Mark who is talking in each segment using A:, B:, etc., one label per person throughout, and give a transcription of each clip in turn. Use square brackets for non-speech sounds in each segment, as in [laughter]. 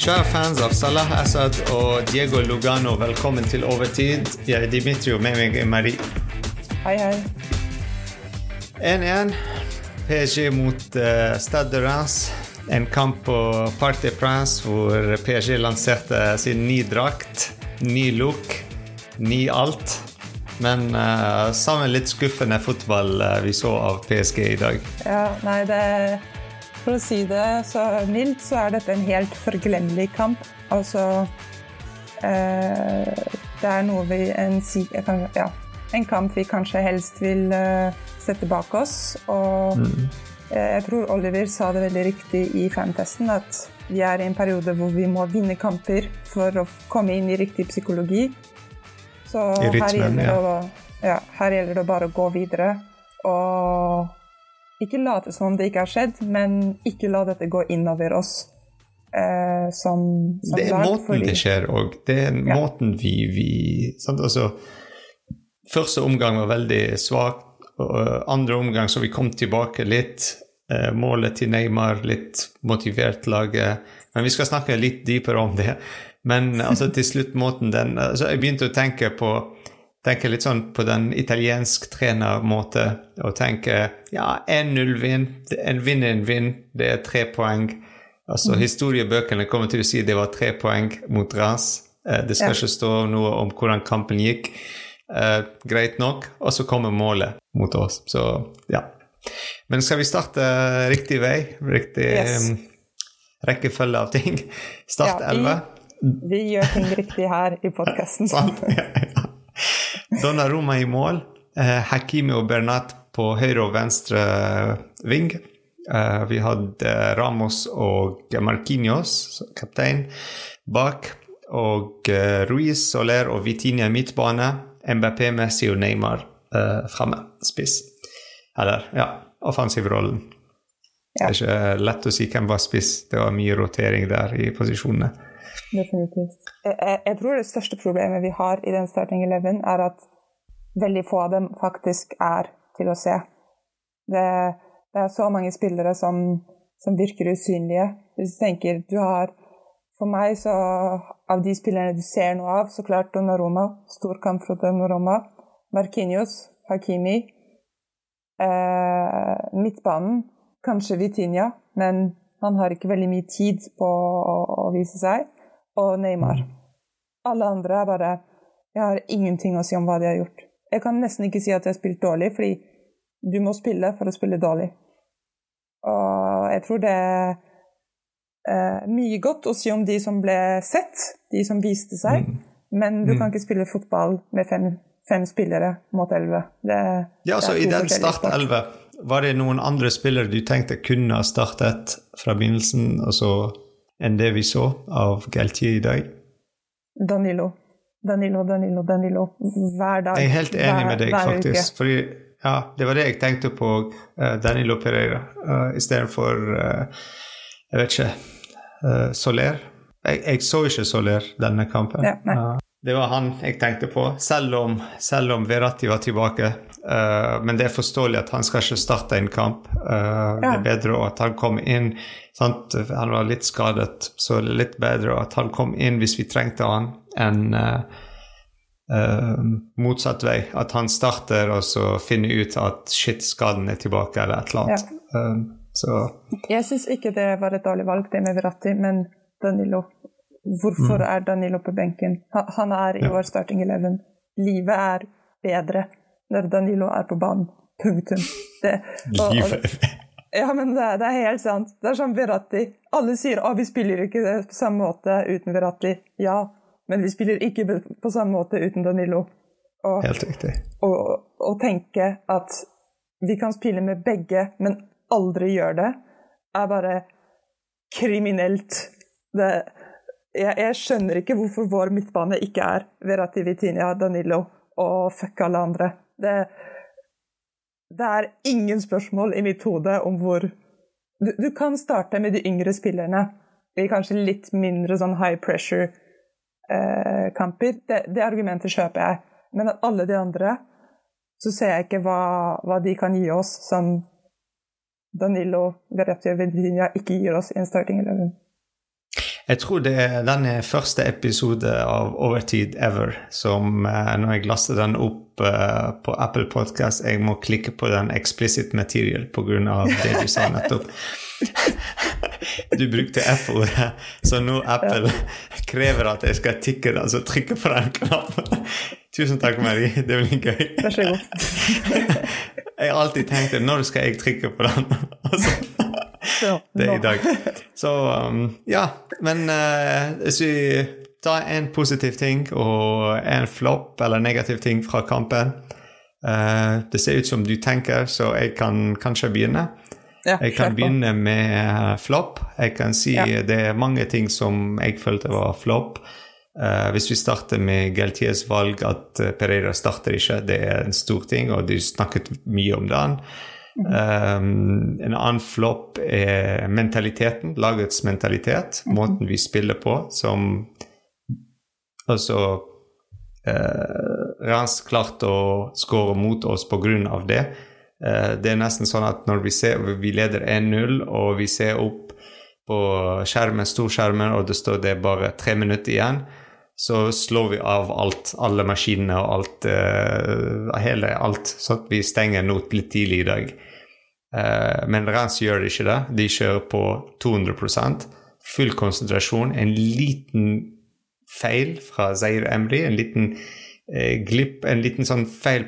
A: Kjære fans av Salah Assad og Diego Lugano, velkommen til Overtid. Jeg er Dimitri, og med meg er Marie.
B: Hei, hei.
A: 1-1. PSG mot uh, Stade de Reims. En kamp på Parc des Princes hvor PSG lanserte sin ny drakt, ny look, ny alt. Men uh, sammen litt skuffende fotball uh, vi så av PSG i dag.
B: Ja, nei, det For å si det så mildt, så er dette en helt forglemmelig kamp. Altså eh, Det er noe vi en, ja, en kamp vi kanskje helst vil eh, sette bak oss. Og mm. jeg tror Oliver sa det veldig riktig i fantesten, at vi er i en periode hvor vi må vinne kamper for å komme inn i riktig psykologi. Så rytmen, her, gjelder ja. å, ja, her gjelder det bare å gå videre og ikke late som om det ikke har skjedd, men ikke la dette gå innover oss. Eh, som, som
A: det er lag, måten fordi... det skjer òg. Det er ja. måten vi, vi altså, Første omgang var veldig svak. Andre omgang så vi kom tilbake litt. Eh, målet til Neymar, litt motivert laget. Men vi skal snakke litt dypere om det. Men altså, til slutt måten den altså, Jeg begynte å tenke på tenker litt sånn på den italiensk trenermåte og tenker ja, 1-0-vinn, en vinn er en vinn, det er tre poeng. Altså mm. Historiebøkene kommer til å si det var tre poeng mot Ras. Eh, det skal ja. ikke stå noe om hvordan kampen gikk. Eh, greit nok. Og så kommer målet mot oss. Så ja. Men skal vi starte riktig vei? Riktig yes. um, rekkefølge av ting? Start 11?
B: Vi, vi, gjør ting riktig her i podkasten. [laughs]
A: ja, ja. Donnaroma i mål. Eh, Hakimi og Bernat på høyre og venstre ving. Eh, vi hadde Ramos og Marquinhos, kaptein, bak. Og eh, Ruiz, Soler og Vitinha midtbane. MBP, Messi og Neymar eh, framme, spiss. Eller, ja, offensivrollen. Ja. Det er ikke lett å si hvem var spiss. Det var mye rotering der i posisjonene.
B: Definitivt. Jeg, jeg, tror det største problemet vi har i den starting eleven, er at veldig få av dem faktisk er til å se. Det, det er så mange spillere som, som, virker usynlige. Hvis du tenker du har For meg, så av de spillerne du ser noe av, så klart Donnaroma. Stor kamp fra Donnaroma. Markinios, Hakimi. Eh, midtbanen, kanskje Vitinha, men han har ikke veldig mye tid på å, å vise seg og Neymar. Alle andre er bare Jeg har ingenting å si om hva de har gjort. Jeg kan nesten ikke si at jeg har spilt dårlig, fordi du må spille for å spille dårlig. Og jeg tror det er eh, mye godt å si om de som ble sett, de som viste seg, mm. men du mm. kan ikke spille fotball med fem, fem spillere mot elleve.
A: Ja, så i den start elleve, var det noen andre spillere du tenkte kunne ha startet fra begynnelsen, og så enn det vi så av Galtier i dag?
B: Danilo. Danilo, Danilo, Danilo. Hver dag.
A: Jeg er helt enig med deg, faktisk. Fordi, ja, det var det jeg tenkte på uh, Danilo Pereira uh, istedenfor uh, Jeg vet ikke uh, Soler. Jeg, jeg, så ikke Soler denne kampen. Ja, det var han jeg tenkte på, selv om, selv om Verratti var tilbake. Uh, men det er forståelig at han skal ikke starte en kamp. Uh, ja. Det er bedre at han kom inn. Sant? Han var litt skadet, så det er litt bedre at han kom inn hvis vi trengte han, enn uh, motsatt vei. At han starter og så finner ut at shit, skaden er tilbake, eller et eller annet. Ja. så
B: Jeg syns ikke det var et dårlig valg, det med Verratti, men Danilo Hvorfor mm. er Danilo på benken? Han er i ja. vår starting eleven. Livet er bedre når Danilo er på banen. Punktum. Det, [laughs] og, og, ja, men det, det, er helt sant. Det er som Verratti. Alle sier at vi spiller ikke på samme måte uten Verratti. Ja, men vi spiller ikke på samme måte uten Danilo.
A: Og, helt riktig.
B: Å tenke at vi kan spille med begge, men aldri gjøre det, er bare kriminelt. Det, jeg, jeg, skjønner ikke hvorfor vår midtbane ikke er Verratti Vitinia, Danilo og fuck alle andre. Det, det er ingen spørsmål i mitt hode om hvor du, du, kan starte med de yngre spillerne i kanskje litt mindre sånn high pressure-kamper. Eh, det, det, argumentet kjøper jeg. Men at alle de andre så ser jeg ikke hva, hva de kan gi oss som Danilo, Verratti og Virginia ikke gir oss i en starting eleven.
A: Jeg tror det er denne første episode av Overtid ever som uh, Når jeg laster den opp uh, på Apple Podcast, jeg må klikke på den explicit material pga. det du sa nettopp. [laughs] Du brukte F-ordet, så nå Apple [laughs] krever at jeg skal tikke, altså trykke på den knappen. [laughs] Tusen takk, Marie. Det blir gøy.
B: Vær så god.
A: Jeg har alltid tenkt når skal jeg trykke på den? Altså, [laughs] det er i dag. Så um, ja. Men uh, hvis vi tar en positiv ting og en flopp eller negativ ting fra kampen uh, Det ser ut som du tenker, så jeg kan kanskje begynne.
B: Ja,
A: Jeg kan begynne med uh, flopp. Jeg kan si
B: Ja.
A: det er mange ting som jeg følte var flopp. Uh, hvis vi starter med Galtiers valg, at eh, Pereira starter ikke, det er en stor ting, og du snakket mye om den. Um, en annen flopp er mentaliteten, lagets mentalitet, måten vi spiller på, som Altså uh, Rans klarte å skåre mot oss av det. Uh, det er nesten sånn at når vi ser vi leder 1-0, og vi ser opp på skjermen, storskjermen, og det står det bare tre minutter igjen, så slår vi av alt, alle maskinene og alt, uh, hele alt, så at vi stenger nå litt tidlig i dag. Uh, men Rens gjør ikke det. De kjører på 200% full konsentrasjon. En liten feil fra Zair Emry, en liten uh, glipp, en liten sånn feil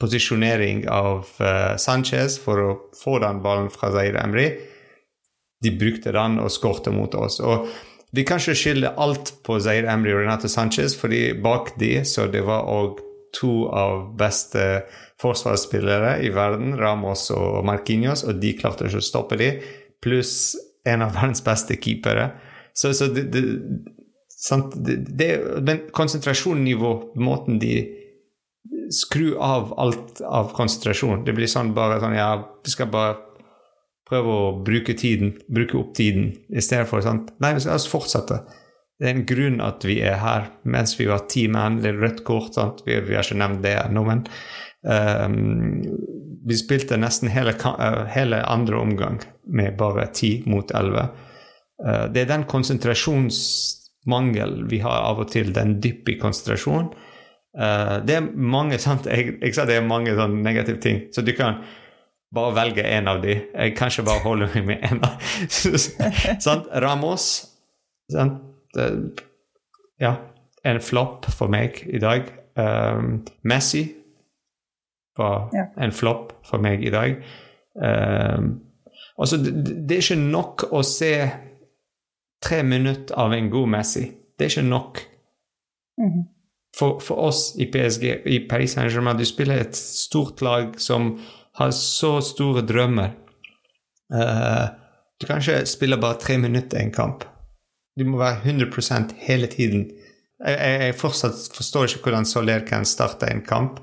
A: posisjonering av Sanchez for å få den ballen fra Zair Emry. De brukte den og skårte mot oss. Og vi kan ikke skylde alt på Zair Emry og Renato Sanchez, fordi bak de så det var òg to av beste forsvarsspillere i verden, Ramos og Marquinhos, og de klarte ikke å stoppe de, pluss en av verdens beste keepere. Så, så det, det, sant, det, det Men konsentrasjonsnivå, måten de skrur av alt av konsentrasjon Det blir sånn bare sånn Ja, vi skal bare prøve å bruke tiden, bruke opp tiden, i stedet for sånn Nei, vi skal altså fortsette. Det er en grunn at vi er her mens vi var ti menn. Det er rødt kort, sant? Vi, vi har ikke nevnt det ennå, men um, vi spilte nesten hele, eh, hele andre omgang med bare ti mot elleve. Uh, det er den konsentrasjonsmangel vi har av og til, den dypp i konsentrasjon. Eh, det er mange [laughs] sant? Jeg, jeg sa det er mange sånn negative ting, så du kan bare velge en av de. Jeg kan ikke bare holde meg med av [laughs] sant? Ramos sånn, Ja, en flopp for meg i dag. Um, Messi var
B: Ja.
A: en flopp for meg i dag. Um, altså, det, det er ikke nok å se tre minutter av en god Messi. Det er ikke nok.
B: Mhm.
A: For, for oss i PSG, i Paris Saint-Germain, du spiller et stort lag som har så store drømmer. uh, du kan ikke spille bare tre minutter i en kamp. Du må være 100% hele tiden. Jeg, jeg, jeg fortsatt forstår ikke hvordan Soler kan starte en kamp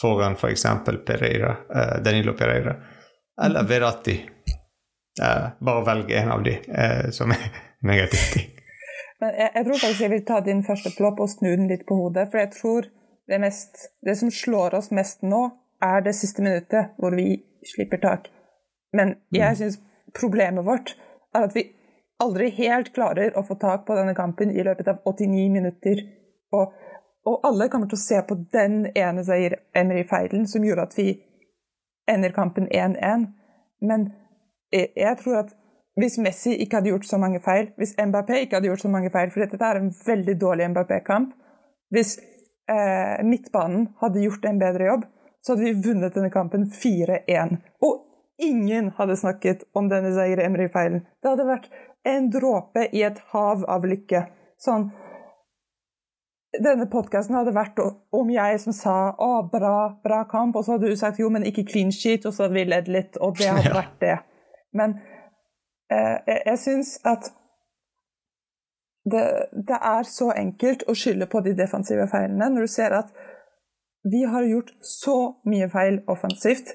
A: foran f.eks. Pereira, uh, Danilo Pereira eller Verratti. Uh, bare velg en av de som er [laughs] negativ.
B: Men jeg, jeg tror faktisk jeg vil ta din første plopp og snu den litt på hodet. For jeg tror det, mest, det som slår oss mest nå, er det siste minuttet hvor vi slipper tak. Men jeg syns problemet vårt er at vi aldri helt klarer å få tak på denne kampen i løpet av 89 minutter. Og, og alle kommer til å se på den ene seier Emery-feilen som gjorde at vi ender kampen 1-1. Men jeg, jeg tror at hvis Messi ikke hadde gjort så mange feil, hvis Mbappé ikke hadde gjort så mange feil, for dette er en veldig dårlig Mbappé-kamp Hvis eh, midtbanen hadde gjort en bedre jobb, så hadde vi vunnet denne kampen 4-1. Og ingen hadde snakket om denne Zaire Emry-feilen. Det hadde vært en dråpe i et hav av lykke. Sånn denne podkasten hadde vært om jeg som sa 'Å, bra, bra kamp', og så hadde du sagt 'jo, men ikke clean sheet', og så hadde vi ledd litt, og det hadde [laughs]
A: Ja.
B: vært det. Men eh, jeg, jeg syns at det, det er så enkelt å skylde på de defensive feilene når du ser at vi har gjort så mye feil offensivt.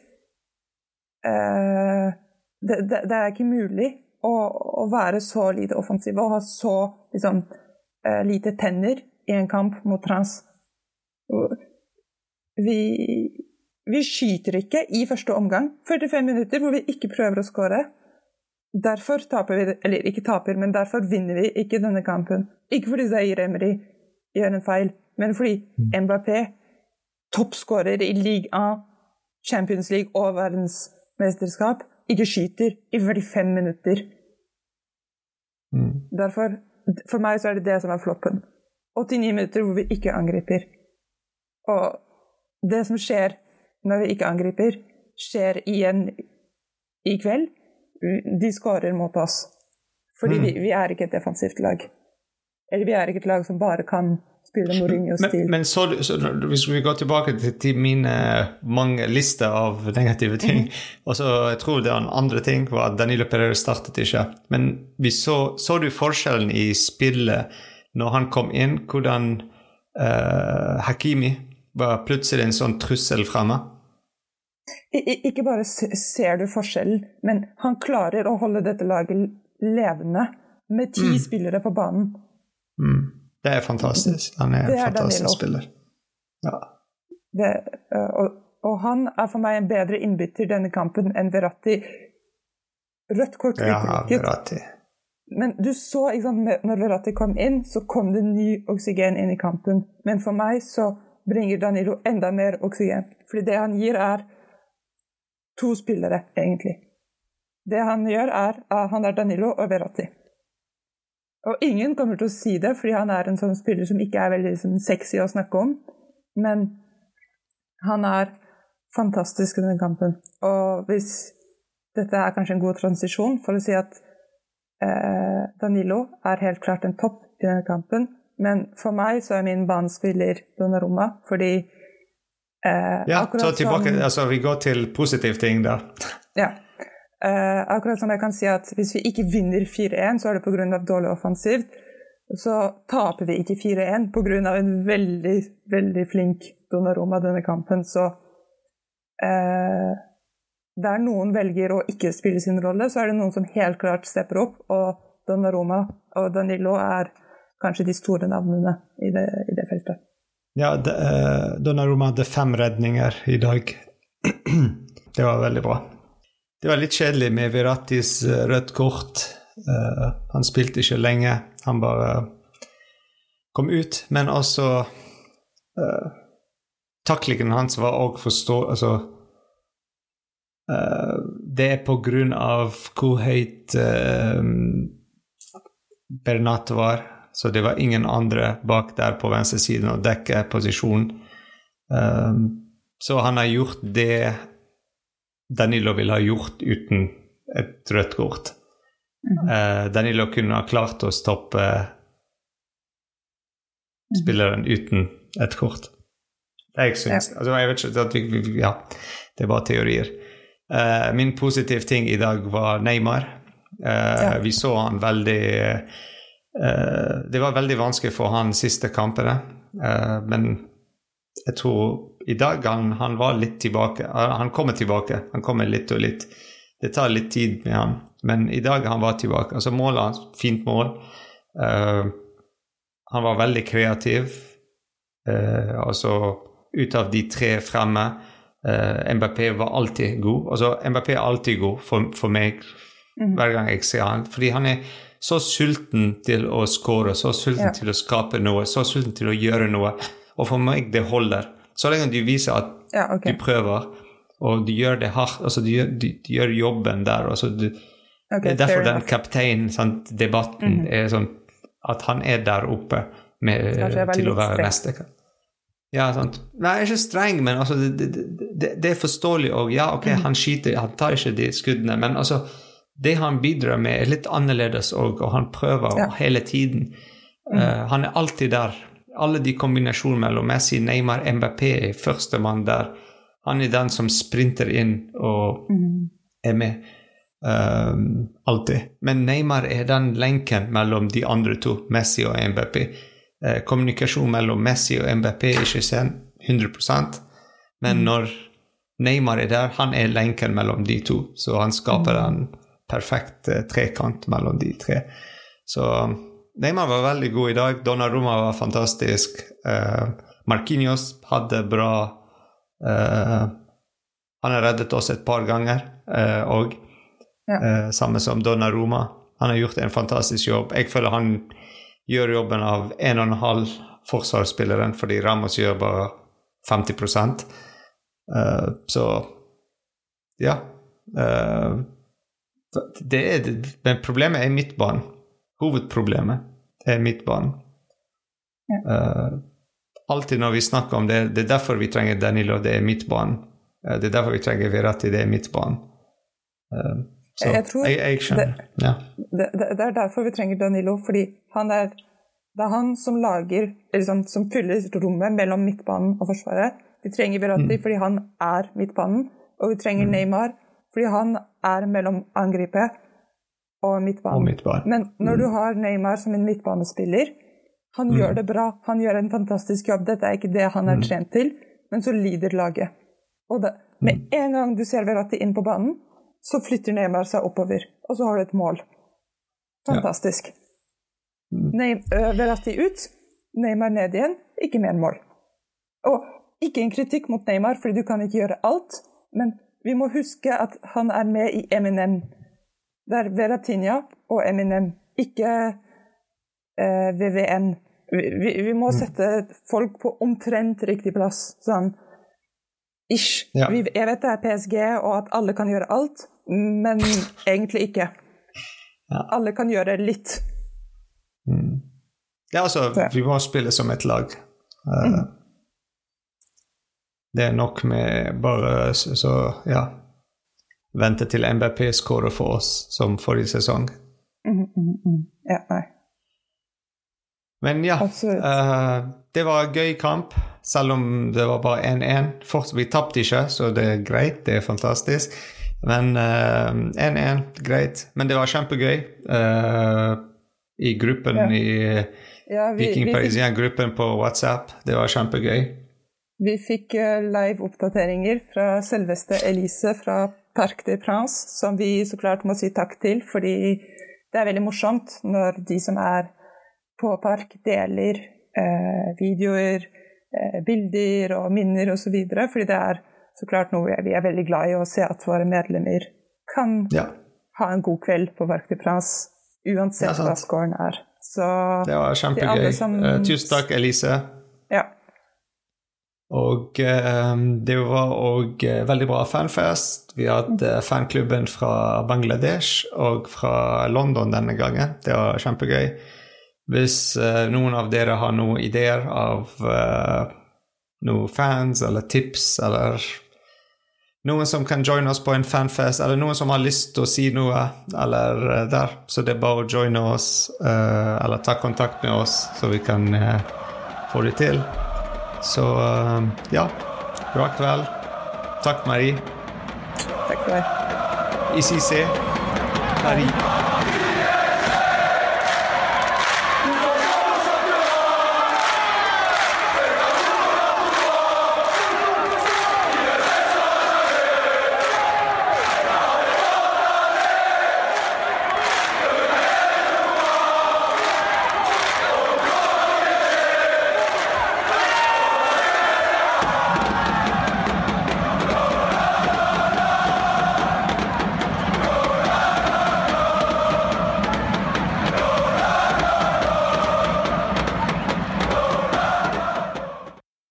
B: Eh, det, det, det er ikke mulig å, å være så lite offensiv og ha så liksom, eh, lite tenner i en kamp mot trans. Vi, vi skyter ikke i første omgang. 45 minutter hvor vi ikke prøver å skåre. derfor taper vi Eller ikke taper, men derfor vinner vi ikke denne kampen. Ikke fordi Zaire Emry gjør en feil, men fordi Mbappé, toppskårer i Ligue 1, Champions League og verdensmesterskap, ikke skyter i 45 minutter.
A: Mm.
B: Derfor, For meg så er det det som er floppen. 89 minutter hvor vi ikke angriper. Og det som skjer når vi ikke angriper, skjer igjen i kveld. De skårer mot oss. Fordi
A: Mm.
B: vi, vi er ikke et defensivt lag. Eller vi er ikke et lag som bare kan spille Mourinho-stil.
A: Men, men så, så hvis vi går tilbake til, til mine mange lister av negative ting og så Jeg tror det er en andre ting var at Danilo Pereira startet ikke. Men vi så, så du forskjellen i spillet når han kom inn, hvordan uh, Hakimi var plutselig en sånn trussel fremme?
B: Ikke bare ser du forskjellen, men han klarer å holde dette laget levende med ti spillere på banen.
A: Mm. Det er fantastisk. Han er en
B: Det er
A: fantastisk
B: Danilo.
A: spiller. Ja.
B: Det, øh, og, og han er for meg en bedre innbytter denne kampen enn Verratti. Rødt kort
A: Ja,
B: utelukket.
A: Verratti.
B: Men du så, ikke sant, når Verratti kom inn, så kom det ny oksygen inn i kampen. Men for meg så bringer Danilo enda mer oksygen. Fordi det han gir, er to spillere, egentlig. Det han gjør, er at han er Danilo og Verratti. Og ingen kommer til å si det, fordi han er en sånn spiller som ikke er veldig liksom, sexy å snakke om. Men han er fantastisk i denne kampen. Og hvis dette er kanskje en god transisjon for å si at eh, Danilo er helt klart en topp i denne kampen, men for meg så er min banespiller Donnarumma, fordi eh,
A: Ja, så tilbake,
B: som-
A: altså Vi går til positive ting der.
B: ja. Eh, akkurat som jeg kan si at hvis vi ikke vinner 4-1, så er det pga. dårlig offensivt. Så taper vi ikke 4-1 pga. en veldig, veldig flink Donnaroma denne kampen. Så eh, der noen velger å ikke spille sin rolle, så er det noen som helt klart stepper opp. Og Donnaroma og Danilo er kanskje de store navnene i det, i det feltet.
A: Ja, de, eh, Donnarumma hadde fem redninger i dag. [clears throat] det var veldig bra. Det var litt kjedelig med Verrattis eh, rødt kort. Uh, han spilte ikke lenge, han bare kom ut. Men også uh, Taklingen hans var òg forstå... Altså uh, Det er på grunn av hvor høyt Bernat var. Så det var ingen andre bak der på venstresiden å dekke posisjonen. Så han har gjort det Danilo ville ha gjort uten et rødt kort. Uh, Danilo kunne ha klart å stoppe spilleren uten et kort. Jeg syns altså, Jeg vet ikke at vi, Ja, det er bare teorier. Uh, min positive ting i dag var Neymar. Uh,
B: Ja.
A: Vi så han veldig uh, Det var veldig vanskelig for han siste kampene, men jeg tror i dag han, han var litt tilbake. Eh, Han kommer tilbake. Han kommer litt og litt. Det tar litt tid med ham, men i dag han var tilbake. Altså Målet hans, fint mål. Uh, han var veldig kreativ. Uh, altså ut av de tre fremme uh, MBP var alltid god. Altså MBP er alltid god for, for meg hver gang jeg ser han. Fordi han er så sulten til å skåre, så sulten
B: Ja.
A: til å skape noe, så sulten til å gjøre noe. Og for meg, det holder. Så lenge du viser at
B: Ja, okay.
A: du prøver, og du gjør det hardt, altså du, du, du gjør jobben der. Altså du,
B: okay,
A: det er derfor den kaptein-debatten mm debatten, er sånn at han er der oppe med, til å være neste. Ja, sant. Nei, ikke streng, men altså, det, det, det, er forståelig. òg. ja, ok,
B: Mhm.
A: han skyter, han tar ikke de skuddene, men altså det han bidrar med, er litt annerledes òg, og han prøver
B: Ja.
A: hele tiden.
B: Mhm.
A: uh, han er alltid der. Alle de kombinasjonene mellom Messi, Neymar, MBP er førstemann der. Han er den som sprinter inn og
B: Mhm.
A: er med. Um, alltid. Men Neymar er den lenken mellom de andre to, Messi og MBP. Uh, kommunikasjon mellom Messi og MBP er ikke sen 100% men når Neymar er der, han er lenken mellom de to. Så han skaper en perfekt uh, trekant mellom de tre. Så Neymar var veldig god i dag. Donnarumma var fantastisk. Uh, Marquinhos hadde bra eh, Han har reddet oss et par ganger òg.
B: Ja.
A: Eh, samme som Donna Roma. Han har gjort en fantastisk jobb. Jeg føler han gjør jobben av en og en halv forsvarsspilleren, fordi Ramos gjør bare 50 Eh, Så ja. Eh, det er, men problemet er midtbanen. Hovedproblemet er midtbanen. Uh, alltid når vi snakker om det, det er derfor vi trenger Danilo, det er midtbanen. Uh, det er derfor vi trenger Verratti, det er midtbanen. Uh, så
B: Jeg
A: jeg, jeg skjønner. ja.
B: Det, det, det er derfor vi trenger Danilo, fordi han er, det er han som lager eller sånn, som fyller rommet mellom midtbanen og forsvaret. Vi trenger Verratti fordi han er midtbanen, og vi trenger Neymar fordi han er mellom angrepet og midtbanen.
A: Og midtbanen.
B: Men når du har Neymar som en midtbanespiller, han gjør det bra. Han gjør en fantastisk jobb. Dette er ikke det han er trent til, men så lider laget. Og det, med en gang du ser Verratti inn på banen, så flytter Neymar seg oppover, og så har du et mål. Fantastisk. Ney, ø, Verratti ut, Neymar ned igjen, ikke mer mål. Og ikke en kritikk mot Neymar, fordi du kan ikke gjøre alt, men vi må huske at han er med i Eminem. Det er Veratinia og Eminem, ikke eh, VVN. Vi, vi, vi må sette folk på omtrent riktig plass. Sånn ish.
A: Ja.
B: Vi, jeg vet det er PSG, og at alle kan gjøre alt, men egentlig ikke.
A: Ja.
B: Alle kan gjøre litt.
A: Ja, altså,
B: Så.
A: vi må spille som et lag. Eh, Det er nok med bare så, så ja Vente til MBP skårer for oss, som forrige sesong.
B: Mm, mm, mm. Ja, nei.
A: Men ja, eh, det var en gøy kamp, selv om det var bare 1-1. Vi tapte ikke, så det er greit. Det er fantastisk. Men eh, 1-1, greit. Men det var kjempegøy. uh, I gruppen
B: Ja.
A: i
B: Ja, vi,
A: Viking Parisien-gruppen på WhatsApp. Det var kjempegøy.
B: vi fikk eh, live-oppdateringer fra selveste Elise fra Parc des Princes, som vi så klart må si takk til, fordi det er veldig morsomt når de som er på park, deler eh, videoer, eh, bilder og minner osv., fordi det er så klart noe vi er veldig glad i å se at våre medlemmer kan
A: Ja,
B: ha en god kveld på Parc des Princes, uansett
A: ja,
B: hva scoren er. Så
A: det var kjempegøy.
B: som-
A: Eh, tusen takk, Elise.
B: ja.
A: Og eh, det var òg eh, veldig bra fanfest. Vi hadde fanklubben fra Bangladesh og fra London denne gangen. Det var kjempegøy. Hvis eh, noen av dere har noen ideer av noen fans eller tips eller noen som kan joine oss på en fanfest, eller noen som har lyst til å si noe, eller eh, der, så det er bare å joine oss eh, eller ta kontakt med oss, så vi kan eh, få det til. Så eh, ja, bra kveld. Takk, Marie.
B: Takk for meg
A: i c'est Paris.